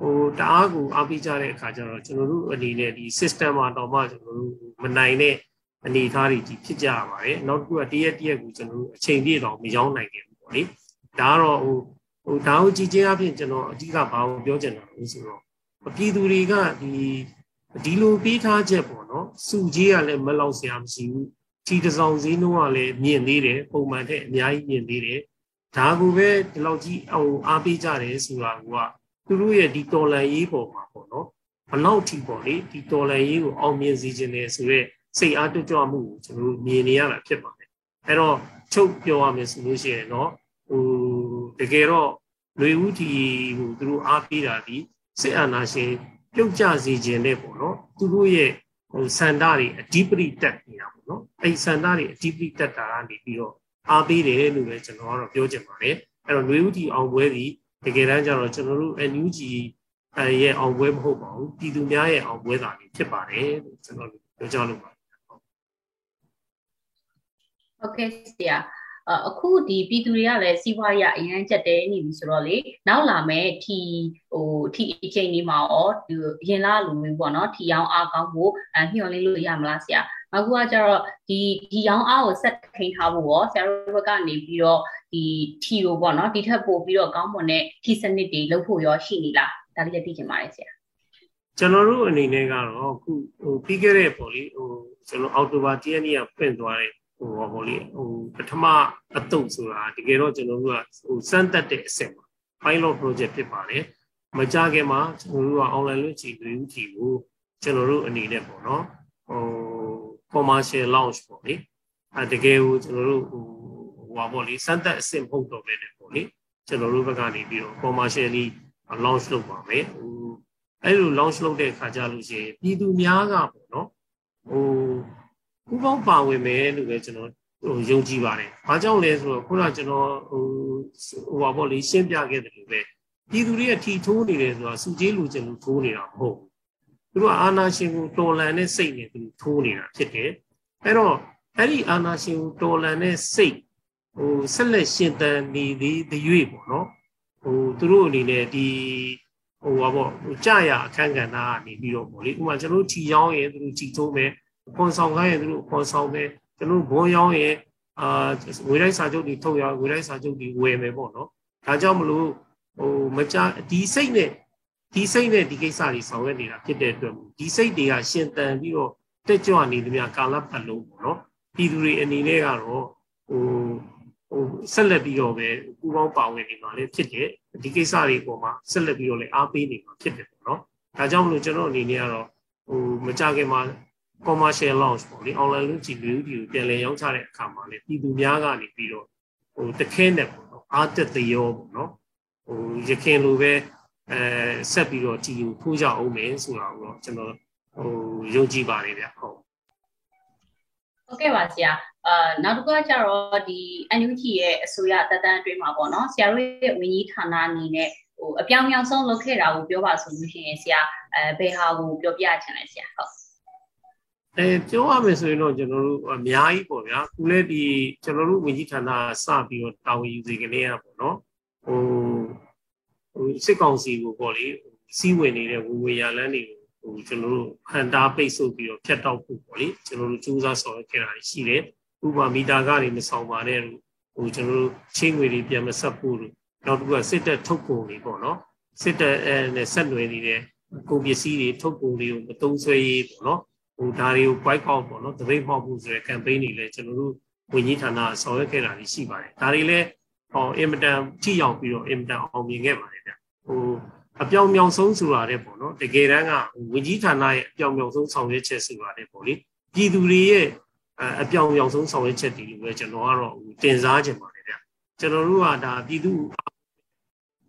Speaker 5: ဟိုတအားကိုအားပေးကြတဲ့အခါကျတော့ကျွန်တော်တို့အနေနဲ့ဒီ system မှာတော့မှကျွန်တော်တို့မနိုင်တဲ့အနေအထားတွေကြီးဖြစ်ကြရပါတယ်နောက်တစ်ခုကတရက်တရက်ကိုကျွန်တော်တို့အချိန်ပြည့်တော့မရောက်နိုင်ခဲ့ဘူးပေါ့လေဒါကတော့ဟိုဟိုဒါကိုကြည်ချင်းအပြင်ကျွန်တော်အဓိကဘာကိုပြောချင်တာလဲဆိုတော့ပြည်သူတွေကဒီဒီလိုပေးထားချက်ပေါ့နော်စုကြီးကလည်းမလောက်ဆရာမရှိဘူး ထီတဆောင်ဈေးနှုန်းကလည်းမြင့်သေးတယ်ပုံမှန်ထက်အများကြီးမြင့်သေးတယ်ဒါကိုပဲဒီလောက်ကြီးအောင်အားပေးကြတယ်ဆိုတာကသူတို့ရဲ့ဒီတော်လန်ရေးပေါ်မှာပေါ့နော်ဘလောက်ထိပေါ့လေဒီတော်လန်ရေးကိုအောင်မြင်စေခြင်းနဲ့ဆိုရက်စိတ်အားတွကြွမှုကိုကျွန်တော်တို့မြင်နေရတာဖြစ်ပါတယ်အဲ့တော့ချုပ်ပြောရမယ်ဆိုလို့ရှိရင်တော့ဟိုတကယ်တော့လူဦးတီဟိုသူတို့အားပေးတာဒီစစ်အာဏာရှင်ပြုတ်ကျစေခြင်းနဲ့ပေါ့နော်သူတို့ရဲ့ဟိုစန္ဒတွေအဓိပတိတက်နေတာပေါ့နော်အဲ့စန္ဒတွေအဓိပတိတက်တာကနေပြီးတော့အားပေးတယ်လို့လည်းကျွန်တော်ကတော့ပြောချင်ပါတယ်အဲ့တော့ຫນွေဥတီအောင်ပွဲဒီတကယ်တမ်းကျတော့ကျွန်တော်တို့ NUG ရဲ့အောင်ပွဲမဟုတ်ပါဘူးပြည်သူများရဲ့အောင်ပွဲသာဖြစ်ပါတယ်လို့ကျွန်တော်ပြောကြလို့ပါတယ်
Speaker 4: ဟုတ်ကဲ့ဆရာအခုဒီပြည်သူတွေကလည်းစီးပွားရေးအရန်ချက်တဲနေပြီဆိုတော့လေနောက်လာမဲ့ထီဟိုထီအချိန်လေးမှာရောဒီရင်လာလူမျိုးပေါ့နော်ထီရောင်းအားကောင်းဖို့အညှော်လင်းလို့ရမလားဆရာ အခုကကျတော့ဒီဒီရောင်းအားကိုဆက်ထိန်ထားဖို့ရောဆရာတို့ဘက်ကနေပြီးတော့ဒီထီကိုပေါ့နော်ဒီထက်ပိုပြီးတော့ကောင်းမွန်တဲ့ထီစနစ်တွေလုပ်ဖို့ရောရှိနေလားဒါလေးလည်းသိချင်ပါတယ်ဆရာ
Speaker 5: ကျွန်တော်တို့အနေနဲ့ကတော့ခုဟိုပြီးခဲ့တဲ့ပေါ့လေဟိုကျွန်တော်အောက်တိုဘာ10ရက်နေ့ကဖွင့်သွားတဲ့ဟိုဟိုလေဟိုပထမအတုပ်ဆိုတာတကယ်တော့ကျွန်တော်တို့ကဟိုစမ်းတက်တဲ့အဆင့်ပါ pilot project ဖြစ်ပါတယ်မကြခင်မှာကျွန်တော်တို့က online လွှင့်ချီလူဦးချီကိုကျွန်တော်တို့အနေနဲ့ပေါ့နော်ဟို commercial launch ပေါ့လေအဲတကယ်ကိုကျွန်တော်တို့ဟိုဟိုပါပေါ့လေစမ်းသပ်အဆင့်မဟုတ်တော့ပဲနဲ့ပေါ့လေကျွန်တော်တို့ဘက်ကနေပြီးတော့ commercially launch လုပ်ပါမယ်ဟိုအဲ့လို launch လုပ်တဲ့အခါကျလို့ရှိရင်ပြည်သူများကပေါ့နော်ဟိုပူပေါင်းပါဝင်မယ်လို့ပဲကျွန်တော်ဟိုယုံကြည်ပါတယ်။ဘာကြောင့်လဲဆိုတော့ခုနကကျွန်တော်ဟိုဟိုပါပေါ့လေရှင်းပြခဲ့တယ်လို့ပဲပြည်သူတွေအထီထိုးနေတယ်ဆိုတာစုကြီးလူချင်းလူထိုးနေတာမဟုတ်ဘူး။ သူတို့အာနာရှင်ကိုတော်လန်တဲ့စိတ်နဲ့သူထိုးနေတာဖြစ်တယ်။အဲ့တော့အဲ့ဒီအာနာရှင်ကိုတော်လန်တဲ့စိတ်ဟိုဆက်လက်ရှင်သန်နေသည်တရွေ့ပေါ့နော်။ဟိုသူတို့အနေနဲ့ဒီဟိုပါပေါ့ဟိုကြာရအခန်းကဏ္ဍကနေပြီးတော့ပေါ့လေဥပမာကျွန်တော်ထီရောင်းရင်သူတို့ထီထိုးမယ်။ခွန်ဆောင်ခိုင်းရင်သူတို့ခွန်ဆောင်မယ်။ကျွန်တော်ဘုံရောင်းရင်အာငွေလိုက်စာချုပ်တွေထုတ်ရငွေလိုက်စာချုပ်တွေဝယ်မယ်ပေါ့နော်ဒါကြောင့်မလို့ဟိုမကြဒီစိတ်နဲ့ ဒီစိတ်နဲ့ဒီကိစ္စတွေဆောင်ရွက်နေတာဖြစ်တဲ့အတွက်ဒီစိတ်တွေကရှင်တန်ပြီးတော့တက်ကြွနေသမျှကာလပတ်လုံးပေါ့နော်ပြည်သူတွေအနေနဲ့ကတော့ဟိုဟိုဆက်လက်ပြီးတော့ပဲပူပေါင်းပါဝင်နေမှာလည်းဖြစ်တယ်ဒီကိစ္စတွေပေါ်မှာဆက်လက်ပြီးတော့လည်းအားပေးနေမှာဖြစ်တယ်ပေါ့နော်ဒါကြောင့်မလို့ကျွန်တော်အနေနဲ့ကတော့ဟိုမကြခင်မှာ commercial launch ပေါ့လေ online လို့ကြည့်လို့ဒီကိုပြန်လည်ရောင်းချတဲ့အခါမှာလေပြည်သူများကနေပြီးတော့ဟိုတခဲနဲ့ပေါ့နော်အားတက်သရောပေါ့နော်ဟိုရခင်လိုပဲ အဲဆက်ပြီးတော့ဒီကိုထိုးကြအောင်မယ်ဆိုတာကိုတော့ကျွန်တော်ဟိုယုံကြည်ပါတယ်ဗျဟုတ်
Speaker 4: ဟုတ်ကဲ့ပါဆရာအာနောက်တစ်ခုကကျတော့ဒီ NUG ရဲ့အစိုးရတက်တန်းအတွင်းမှာပေါ့နော်ဆရာတို့ရဲ့ဝန်ကြီးဌာနအနေနဲ့ဟိုအပြောင်းအလဲဆုံးလုပ်ခဲ့တာကိုပြောပါဆိုလို့ရှိရင်ဆရာအဲဘယ်ဟာကိုပြောပြချင်လဲဆရာဟုတ်
Speaker 5: အဲပြောရမယ်ဆိုရင်တော့ကျွန်တော်တို့အများကြီးပေါ့ဗျာခုလည်းဒီကျွန်တော်တို့ဝင်ကြီးဌာနစပြီးတော့တာဝန်ယူစီကလေးရပေါ့နော်ဟို ဟိုစစ်ကောင်စီကိုပေါ့လေစီးဝင်နေတဲ့ဝေဝေရလန်းတွေကိုဟိုကျွန်တော်တို့ဟန်တာပိတ်ဆို့ပြီးတော့ဖြတ်တောက်ဖို့ပေါ့လေကျွန်တော်တို့စူးစမ်းဆောင်ရွက်ခဲ့တာရှိတယ်ဥပမာမီတာကနေမဆောင်ပါနဲ့ဟိုကျွန်တော်တို့ချင်းငွေတွေပြန်မဆက်ဖို့လို့နောက်တစ်ခုကစစ်တပ်ထုတ်ကုန်တွေပေါ့နော်စစ်တပ်အဲနဲ့ဆက်နွယ်နေတဲ့ကုန်ပစ္စည်းတွေထုတ်ကုန်တွေကိုမသုံးဆွဲရေးပေါ့နော်ဟိုဒါတွေကို white out ပေါ့နော်တပိတ်ပေါက်ဖို့ဆိုတဲ့ campaign တွေလည်းကျွန်တော်တို့ဝန်ကြီးဌာနဆောင်ရွက်ခဲ့တာရှိပါတယ်ဒါတွေလည်း ဟောအင်မတန်ထိရောက်ပြီးတော့အင်မတန်အောင်မြင်ခဲ့ပါတယ်ဗျဟိုအပြောင်မြောင်ဆုံးဆိုတာတဲ့ပေါ့နော်တကယ်တမ်းကဝန်ကြီးဌာနရဲ့အပြောင်မြောင်ဆုံးဆောင်ရွက်ချက်ဆိုတာတဲ့ပေါ့လေပြည်သူတွေရဲ့အပြောင်မြောင်ဆုံးဆောင်ရွက်ချက်တွေလို့ပဲကျွန်တော်ကတော့တင်စားခြင်းပါတယ်ဗျကျွန်တော်တို့ကဒါပြည်သူ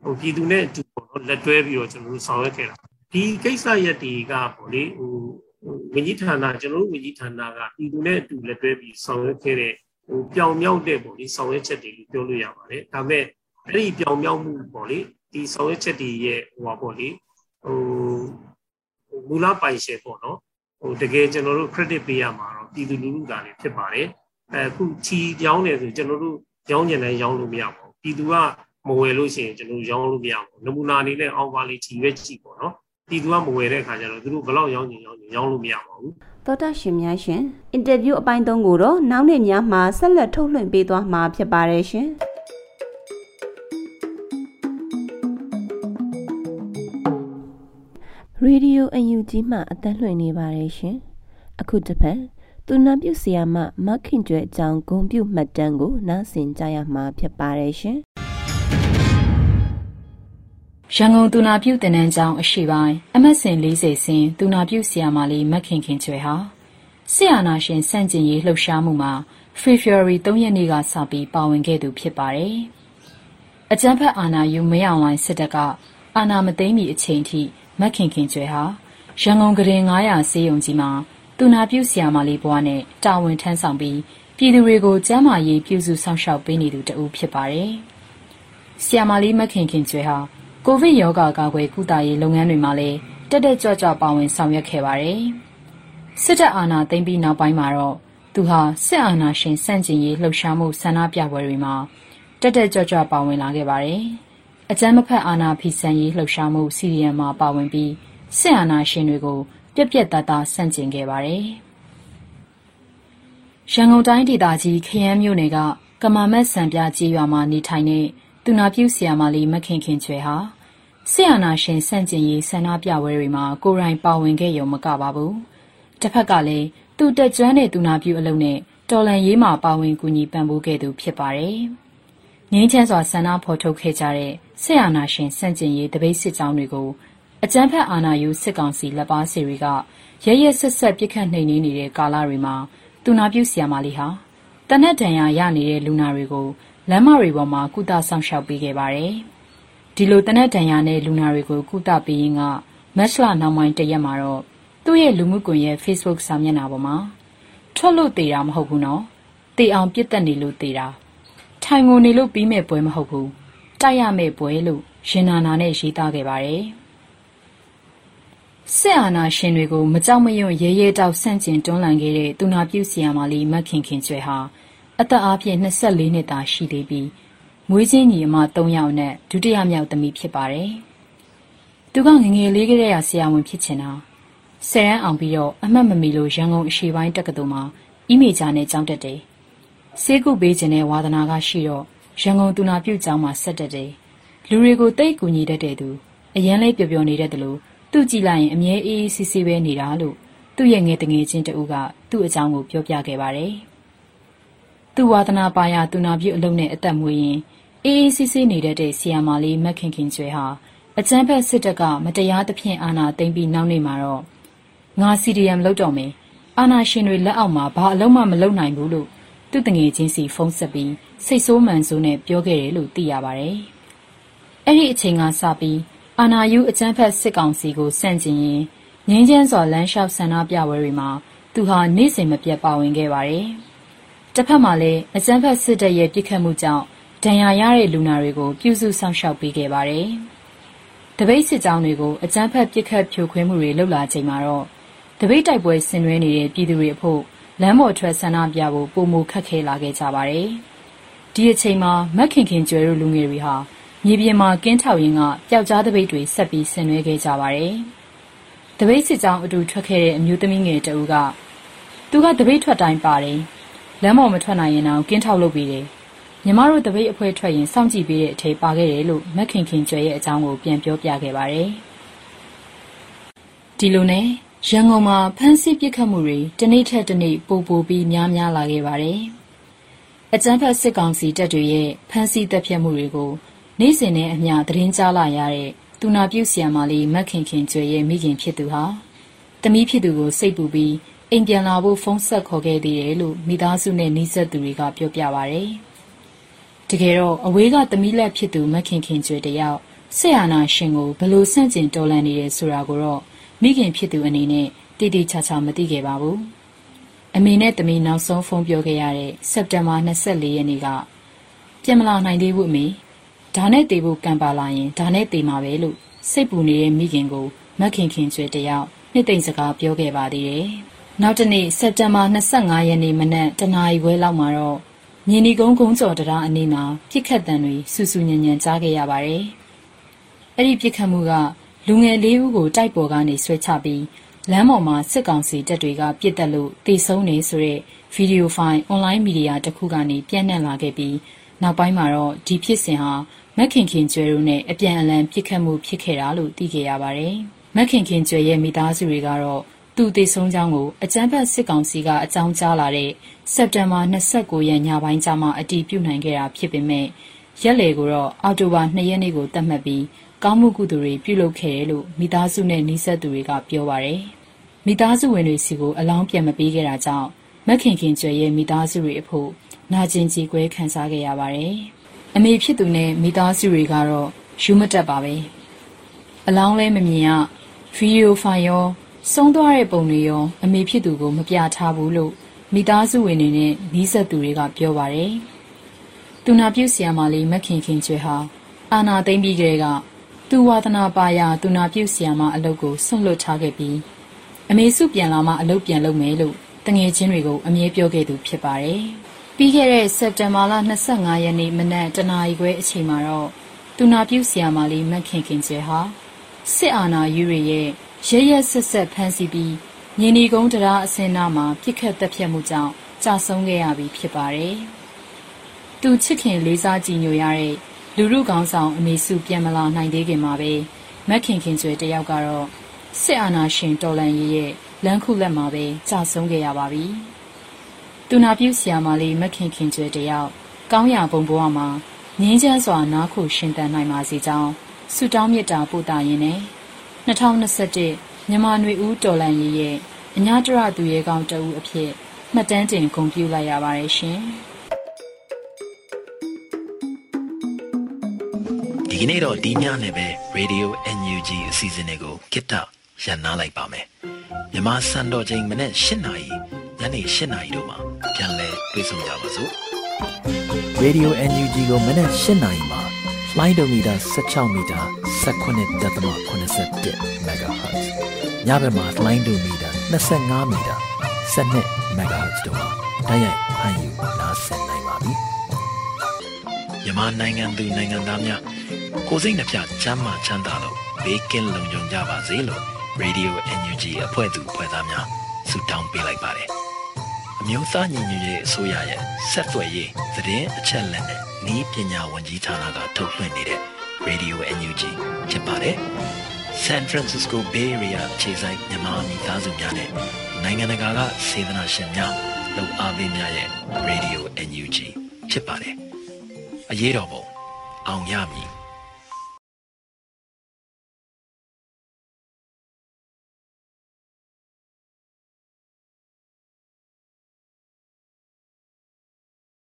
Speaker 5: ဟိုပြည်သူနဲ့အတူပေါ့နော်လက်တွဲပြီးတော့ကျွန်တော်တို့ဆောင်ရွက်ခဲ့တာဒီကိစ္စရက်တွေကပေါ့လေဟိုဝန်ကြီးဌာနကျွန်တော်တို့ဝန်ကြီးဌာနကပြည်သူနဲ့အတူလက်တွဲပြီးဆောင်ရွက်ခဲ့တဲ့ ဟိုပြောင်မြောက်တဲ့ပေါ့လေဆောင်ရွက်ချက်တွေလို့ပြောလို့ရပါတယ်ဒါပေမဲ့အဲ့ဒီပြောင်မြောက်မှုပေါ့လေဒီဆောင်ရွက်ချက်တွေရဲ့ဟိုပါပေါ့လေဟိုမူလပိုင်ရှင်ပေါ့နော်ဟိုတကယ်ကျွန်တော်တို့ credit ပေးရမှာတော့ပြည်သူလူထုကလည်းဖြစ်ပါတယ်အခုချီရောင်းတယ်ဆိုကျွန်တော်တို့ရောင်းကျင်တိုင်းရောင်းလို့မရပါဘူးပြည်သူကမဝယ်လို့ရှိရင်ကျွန်တော်ရောင်းလို့မရဘူးနမူနာအနေနဲ့အောက်ပါလေးချီပဲချီပေါ့နော်ပြည်သူကမဝယ်တဲ့အခါကျတော့သူတို့ဘလောက်ရောင်းချင်ရောင်းချင်ရောင်းလို့မရပါဘူး
Speaker 1: သောတာရှင်များရှင်အင်တာဗျူးအပိုင်း၃ကိုတော့နောက်နေ့များမှာဆက်လက်ထုတ်လွှင့်ပေးသွားမှာဖြစ်ပါတယ်ရှင်ရေဒီယိုအယူကြီးမှအတန်းလွှင့်နေပါတယ်ရှင်အခုတစ်ဖက်သူနာပြုဆရာမမခင်ကျွဲအကြောင်းဂုံပြုမှတ်တမ်းကိုနားဆင်ကြရမှာဖြစ်ပါတယ်ရှင်
Speaker 6: ရန်ကုန်သူနာပြုတင်နန်းကျောင်းအရှိပိုင်းအမတ်စင်40စင်သူနာပြုဆီယာမာလီမက်ခင်ခင်ကျွဲဟာဆရာနာရှင်စန့်ကျင်ရေးလှုပ်ရှားမှုမှာ February 3ရက်နေ့ကစပြီးပါဝင်ခဲ့သူဖြစ်ပါတယ်။အကြမ်းဖက်အာဏာယူမရအောင်လိုင်းစစ်တပ်ကအာဏာမသိမ်းမီအချိန်ထိမက်ခင်ခင်ကျွဲဟာရန်ကုန်ကရင်900ဆေးရုံကြီးမှာသူနာပြုဆီယာမာလီဘွားနဲ့တာဝန်ထမ်းဆောင်ပြီးပြည်သူတွေကိုကျန်းမာရေးပြုစုစောင့်ရှောက်ပေးနေသူတဦးဖြစ်ပါတယ်။ဆီယာမာလီမက်ခင်ခင်ကျွဲဟာ ကိုဗစ်ရောဂါကာကွယ်ကုသရေးလုပ်ငန်းတွေမှာလည်း တက်တက်ကြွကြွ ပါဝင်ဆောင်ရွက်ခဲ့ပါတယ်။စစ်တပ်အာဏာသိမ်းပြီးနောက်ပိုင်းမှာတော့ သူဟာ စစ်အာဏာရှင်စန့်ကျင်ရေး လှုပ်ရှားမှု ဆန္ဒပြပွဲတွေမှာ တက်တက်ကြွကြွ ပါဝင်လာခဲ့ပါတယ်။အကြမ်းမဖက် အာဏာဖီဆန်ရေးလှုပ်ရှားမှု CDM မှာ ပါဝင်ပြီး စစ်အာဏာရှင်တွေကို ပြက်ပြက်သားသား ဆန့်ကျင်ခဲ့ပါတယ်။ရန်ကုန်တိုင်းဒေသကြီး ခရမ်းမြို့နယ်က ကမာမတ်စံပြကြီးရွာမှာ နေထိုင်တဲ့ သူနာပြုဆရာမလေးမခင်ခင်ချွေဟာဆရာနာရှင်စန့်ကျင်ရေးဆန္ဒပြပွဲတွေမှာကိုယ်တိုင်ပါဝင်ခဲ့ရုံမကပါဘူး။တစ်ဖက်ကလည်းသူတက်ကျွမ်းတဲ့သူနာပြုအလုပ်နဲ့တော်လန်ရေးမှာပါဝင်ကူညီပံ့ပိုးခဲ့သူဖြစ်ပါတယ်။ငင်းချမ်းစွာဆန္ဒဖော်ထုတ်ခဲ့ကြတဲ့ဆရာနာရှင်စန့်ကျင်ရေးတပိတ်စစ်ကြောင်းတွေကိုအကြမ်းဖက်အာဏာယူစစ်ကောင်စီလက်ပါစီတွေကရရဆက်ဆက်ပြစ်ခတ်နှိမ်နင်းနေတဲ့ကာလတွေမှာသူနာပြုဆီယာမာလေးဟာတနက်တန်ရာရနေတဲ့လူနာတွေကို လမ်းမတွေပေါ်မှာ ကုသဆောင်ရှောက်ပေးခဲ့ပါတယ်။ဒီလိုတနက်တန်ရာနဲ့ လူနာတွေကို ကုသပေးရင်းကမက်လနောက်ပိုင်း တရက်မှာတော့ သူ့ရဲ့လူမှုကွန်ရက် Facebook စာမျက်နှာပေါ်မှာ ထွက်လို့သေးတာ မဟုတ်ဘူးနော်။တေအောင်ပြစ်တက်နေလို့ သေးတာ။ထိုင်ငုံနေလို့ ပြီးမဲ့ပွဲ မဟုတ်ဘူး။တိုက်ရမဲ့ပွဲ လို့ ရင်နာနာနဲ့ ရေးသားခဲ့ပါတယ်။စစ်အာဏာရှင်တွေကို မကြောက်မရွံ့ ရဲရဲတောက် ဆန့်ကျင်တွန်းလှန်ခဲ့တဲ့ သူနာပြုဆီယာမာလီမတ်ခင်ခင်ကျွဲဟာ အသက်အားဖြင့်24နှစ်သာရှိသေးပြီးမွေးချင်းညီအမ3ယောက်နဲ့ဒုတိယမြောက်သမီးဖြစ်ပါတယ်။သူကငငယ်လေးကတည်းကဆရာဝန်ဖြစ်ချင်တာဆယ်ရန်အောင်ပြီးတော့အမှတ်မမီလို့ရန်ကုန်အရှိပိုင်းတက္ကသိုလ်မှာအီမေဂျာနဲ့ကျောင်းတက်တယ်။ဆေးကုပေးခြင်းနဲ့ဝါသနာကရှိတော့ရန်ကုန်သူနာပြုကျောင်းမှာဆက်တက်တယ်။လူတွေကိုတိတ်ကူညီတတ်တဲ့သူအရန်လေးပျော်ပျော်နေတတ်တယ်လို့သူ့ကြည့်လိုက်ရင်အမြဲအေးအေးဆေးဆေးပဲနေတာလို့သူ့ရဲ့ငယ်တငယ်ချင်းတဦးကသူ့အကြောင်းကိုပြောပြခဲ့ပါတယ်။ သူ့ဝါသနာပါရသူနာပြုအလုံးနဲ့အသက်မွေးရင်အေးအေးဆေးဆေးနေတတ်တဲ့ဆီယာမာလေးမက်ခင်ခင်ကျွဲဟာအကျန်းဖက်စစ်တပ်ကမတရားသဖြင့်အာဏာသိမ်းပြီးနောက်နေမှာတော့ငါ CDM လောက်တော့မယ်အာဏာရှင်တွေလက်အောက်မှာဘာအလုံးမှမလုပ်နိုင်ဘူးလို့သူ့တငယ်ချင်းစီဖုန်းဆက်ပြီးစိတ်ဆိုးမှန်ဆိုးနဲ့ပြောခဲ့တယ်လို့သိရပါတယ်။အဲ့ဒီအချိန်ကစပြီးအာနာယူအကျန်းဖက်စစ်ကောင်စီကိုစန့်ကျင်ရင်ငင်းချမ်းစွာလမ်းလျှောက်ဆန္ဒပြပွဲတွေမှာသူဟာနေ့စဉ်မပြတ်ပါဝင်ခဲ့ပါတယ်။ တစ်ဖက်မှာလည်း အကျန်းဖက်စစ်တပ်ရဲ့ပြစ်ခတ်မှုကြောင့် ဒဏ်ရာရတဲ့လူနာတွေကို ပြုစုဆောင်ရှောက်ပေးခဲ့ပါတယ်။တပိတ်စစ်ကြောင်းတွေကို အကျန်းဖက်ပြစ်ခတ်ဖြိုခွင်းမှုတွေလှုပ်လာချိန်မှာတော့တပိတ်တိုက်ပွဲဆင်နွှဲနေတဲ့ ပြည်သူတွေအဖို့ လမ်းပေါ်ထွက်ဆန္ဒပြဖို့ပုံမခက်ခဲလာခဲ့ကြပါတယ်။ဒီအချိန်မှာမက်ခင်ခင်ကျွဲတို့ လူငယ်တွေဟာ မြေပြင်မှာ ကင်းထောက်ရင်းက ပျောက်ကြားတပိတ်တွေ ဆက်ပြီးဆင်နွှဲခဲ့ကြပါတယ်။တပိတ်စစ်ကြောင်းအတူ ထွက်ခဲ့တဲ့ အမျိုးသမီးငယ်တဦးက သူကတပိတ်ထွက်တိုင်းပါတယ်။ လမ်းပေါ်မထွက်နိုင်ရင်တော့ကင်းထောက်လုပ်ပြီးတယ်။ညီမတို့တပိတ်အဖွဲထွက်ရင်စောင့်ကြည့်ပေးတဲ့အထိပါခဲ့တယ်လို့မက်ခင်ခင်ကျွဲရဲ့အကြောင်းကိုပြန်ပြောပြခဲ့ပါတယ်။ဒီလိုနဲ့ရန်ကုန်မှာဖမ်းဆီးပစ်ခတ်မှုတွေတနေ့ထက်တနေ့ပိုပိုပြီးများများလာခဲ့ပါတယ်။အကြမ်းဖက်စစ်ကောင်စီတပ်တွေရဲ့ဖမ်းဆီးတပ်ဖြတ်မှုတွေကိုနေ့စဉ်နဲ့အမျှသတင်းကြားလာရတဲ့သူနာပြုဆရာမလေးမက်ခင်ခင်ကျွဲရဲ့မိခင်ဖြစ်သူဟာတမီးဖြစ်သူကိုစိတ်ပူပြီး အိမ်ပြန်လာဖို့ ဖုန်းဆက်ခေါ်ခဲ့သေးတယ်လို့ မိသားစုနဲ့နှိဆက်သူတွေက ပြောပြပါဗျ။တကယ်တော့ အဝေးကတမီးလက်ဖြစ်သူမက်ခင်ခင်ကျွဲတယောက်ဆေးအာနာရှင်ကိုဘလို့ဆန့်ကျင်တော်လှန်နေတယ် ဆိုတာကိုတော့ မိခင်ဖြစ်သူအနေနဲ့တိတိကျကျမသိခဲ့ပါဘူး။အမေနဲ့တမီး နောက်ဆုံး ဖုန်းပြောခဲ့ရတဲ့ စက်တင်ဘာ24ရက်နေ့က ပြန်မလာနိုင်သေးဘူး အမေ ဒါနဲ့တေဖို့ ကံပါလာရင် ဒါနဲ့တေမှာပဲ လို့ စိတ်ပူနေတဲ့ မိခင်ကိုမက်ခင်ခင်ကျွဲတယောက် နှစ်သိမ့်စကား ပြောခဲ့ပါသေးတယ်။ နောက်တနေ့စက်တင်ဘာ25ရက်နေ့မနက်တနာရီခွဲလောက်မှာတော့မြင်းဒီကုန်းကုန်းကျော်တရားအနီးမှာပြစ်ခတ်တံတွေဆူဆူညံညံကြားခဲ့ရပါတယ်။အဲ့ဒီပြစ်ခတ်မှုကလူငယ်လေးဦးကိုတိုက်ပေါ်ကနေဆွဲချပြီးလမ်းပေါ်မှာစစ်ကောင်စီတပ်တွေကပြစ်တက်လို့တေဆုံးနေဆိုတဲ့ဗီဒီယိုဖိုင်အွန်လိုင်းမီဒီယာတစ်ခုကနေပြန့်နှံ့လာခဲ့ပြီးနောက်ပိုင်းမှာတော့ဒီဖြစ်စဉ်ဟာမက်ခင်ခင်ကျွဲတို့နဲ့အပြန်အလှန်ပြစ်ခတ်မှုဖြစ်ခဲ့တာလို့သိခဲ့ရပါတယ်။မက်ခင်ခင်ကျွဲရဲ့မိသားစုတွေကတော့ သူတည်ဆုံးကြောင်းကို အကြမ်းဖက်စစ်ကောင်စီက အကြောင်းကြားလာတဲ့ စက်တင်ဘာ29ရက် ညပိုင်းကျမှ အတည်ပြုနိုင်ခဲ့တာဖြစ်ပေမဲ့ရက်လေကိုတော့ အော်တိုဘာ2ရက်နေ့ကို သတ်မှတ်ပြီး ကောင်းမှုကုသိုလ်တွေ ပြုလုပ်ခဲ့တယ်လို့ မိသားစုနဲ့နှိဆက်သူတွေက ပြောပါတယ်။မိသားစုဝင်တွေစီကို အလောင်းပြန်မပေးခဲ့တာကြောင့်မက်ခင်ခင်ကျွဲရဲ့ မိသားစုတွေအဖို့ နာကျင်ကြေကွဲခံစားခဲ့ရပါတယ်။အမေဖြစ်သူနဲ့ မိသားစုတွေကတော့ယူမတက်ပါပဲ အလောင်းလဲမမြင်ရဗီဒီယိုဖိုင်ရော ဆုံးသွားတဲ့ပုံတွေရောအမေဖြစ်သူကိုမပြထားဘူးလို့မိသားစုဝင်တွေနဲ့နီးစပ်သူတွေကပြောပါတယ်။သူနာပြုဆရာမလေးမခင်ခင်ကျွဲဟာအာနာသိမ့်ပြီးကလေးကသူဝါသနာပါရာသူနာပြုဆရာမအလုပ်ကိုဆွန့်လွတ်ထားခဲ့ပြီးအမေစုပြန်လာမှအလုပ်ပြန်လုပ်မယ်လို့တငယ်ချင်းတွေကိုအမြဲပြောခဲ့သူဖြစ်ပါတယ်။ပြီးခဲ့တဲ့စက်တင်ဘာလ25ရက်နေ့မနက်တနာရီခွဲအချိန်မှာတော့သူနာပြုဆရာမလေးမခင်ခင်ကျဲဟာစစ်အာဏာယူရရဲ့ ရရဆက်ဆက်ဖမ်းဆီးပြီးညီနီကုန်းတရားအစင်းနာမှာပြစ်ခတ်တက်ဖြတ်မှုကြောင့်ကြာဆုံးခဲ့ရပြီဖြစ်ပါတယ်။သူချစ်ခင်လေးစားကြည်ညိုရတဲ့လူလူကောင်းဆောင်အမေစုပြန်မလာနိုင်သေးခင်မှာပဲမက်ခင်ခင်ကျွဲတယောက်ကတော့စစ်အာဏာရှင်တော်လန်ရေးရဲ့လမ်းခုလက်မှာပဲကြာဆုံးခဲ့ရပါပြီ။သူနာပြုဆရာမလေးမခင်ခင်ကျွဲတယောက်ကောင်းရာဘုံဘဝမှာငင်းချမ်းစွာနားခုရှင်တန်နိုင်ပါစေကြောင်းဆုတောင်းမေတ္တာပို့တာရင်းနဲ့ 2021မြန်မာနွေဦးတော်လန်ရေးရဲ့အညာတရသူရဲကောင်းတဦးအဖြစ်မှတ်တမ်းတင်ဂုဏ်ပြုလိုက်ရပါတယ်ရှင်။
Speaker 7: ဒီကနေ့တော့ဒီညနဲ့ပဲ Radio NUG အစီအစဉ်လေးကိုကိတ္တရန်နာလိုက်ပါမယ်မြန်မာစံတော်ချိန်မနေ့၈နာရီညနေ၈နာရီတို့မှာပြန်လည်တွေ့ဆုံကြပါစို့
Speaker 8: Radio NUG ကိုမနက်၈နာရီမှာ လိုင်းဒိုမီတာ16မီတာ19.87 MHz ညဘက်မှာလိုင်းဒိုမီတာ25မီတာ12 MHz တို့မှာတိုက်ရိုက်ဖမ်းယူနားဆင်နိုင်ပါပြီ။
Speaker 7: မြန်မာနိုင်ငံသူနိုင်ငံသားများကိုစိတ်နှပြချမ်းမာချမ်းသာလို့ဘေးကင်းလုံခြုံကြပါစေလို့ Radio NUG အဖွဲ့သူဖွဲ့သားများဆုတောင်းပေးလိုက်ပါတယ်။အမျိုးသားညီညွတ်ရေးအစိုးရရဲ့ဆက်သွယ်ရေးသတင်းအချက်အလက်နဲ့ ဤပညာဝန်ကြီးဌာနကထုတ်လွှင့်နေတဲ့ Radio NUG ဖြစ်ပါတယ်။ San Francisco Bay Area ခြေဆိုင်မြန်မာမိသားစုများနဲ့နိုင်ငံတကာကစေတနာရှင်များလုံအားပေးများရဲ့ Radio NUG ဖြစ်ပါတယ်။အရေးတော်ပုံအောင်ရမည်